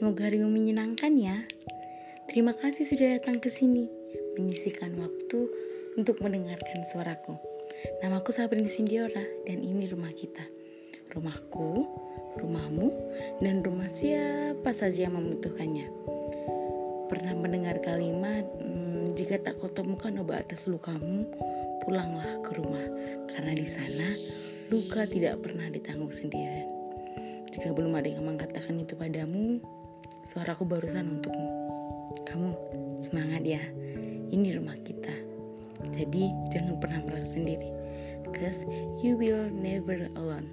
Semoga harimu menyenangkan ya. Terima kasih sudah datang ke sini, menyisihkan waktu untuk mendengarkan suaraku. Namaku Sabrin Sindiora dan ini rumah kita. Rumahku, rumahmu, dan rumah siapa saja yang membutuhkannya. Pernah mendengar kalimat, hmm, jika tak kau temukan obat atas lukamu, pulanglah ke rumah, karena di sana luka tidak pernah ditanggung sendirian. Jika belum ada yang mengatakan itu padamu, suaraku barusan untukmu. Kamu semangat ya, ini rumah kita. Jadi jangan pernah merasa sendiri, cause you will never alone.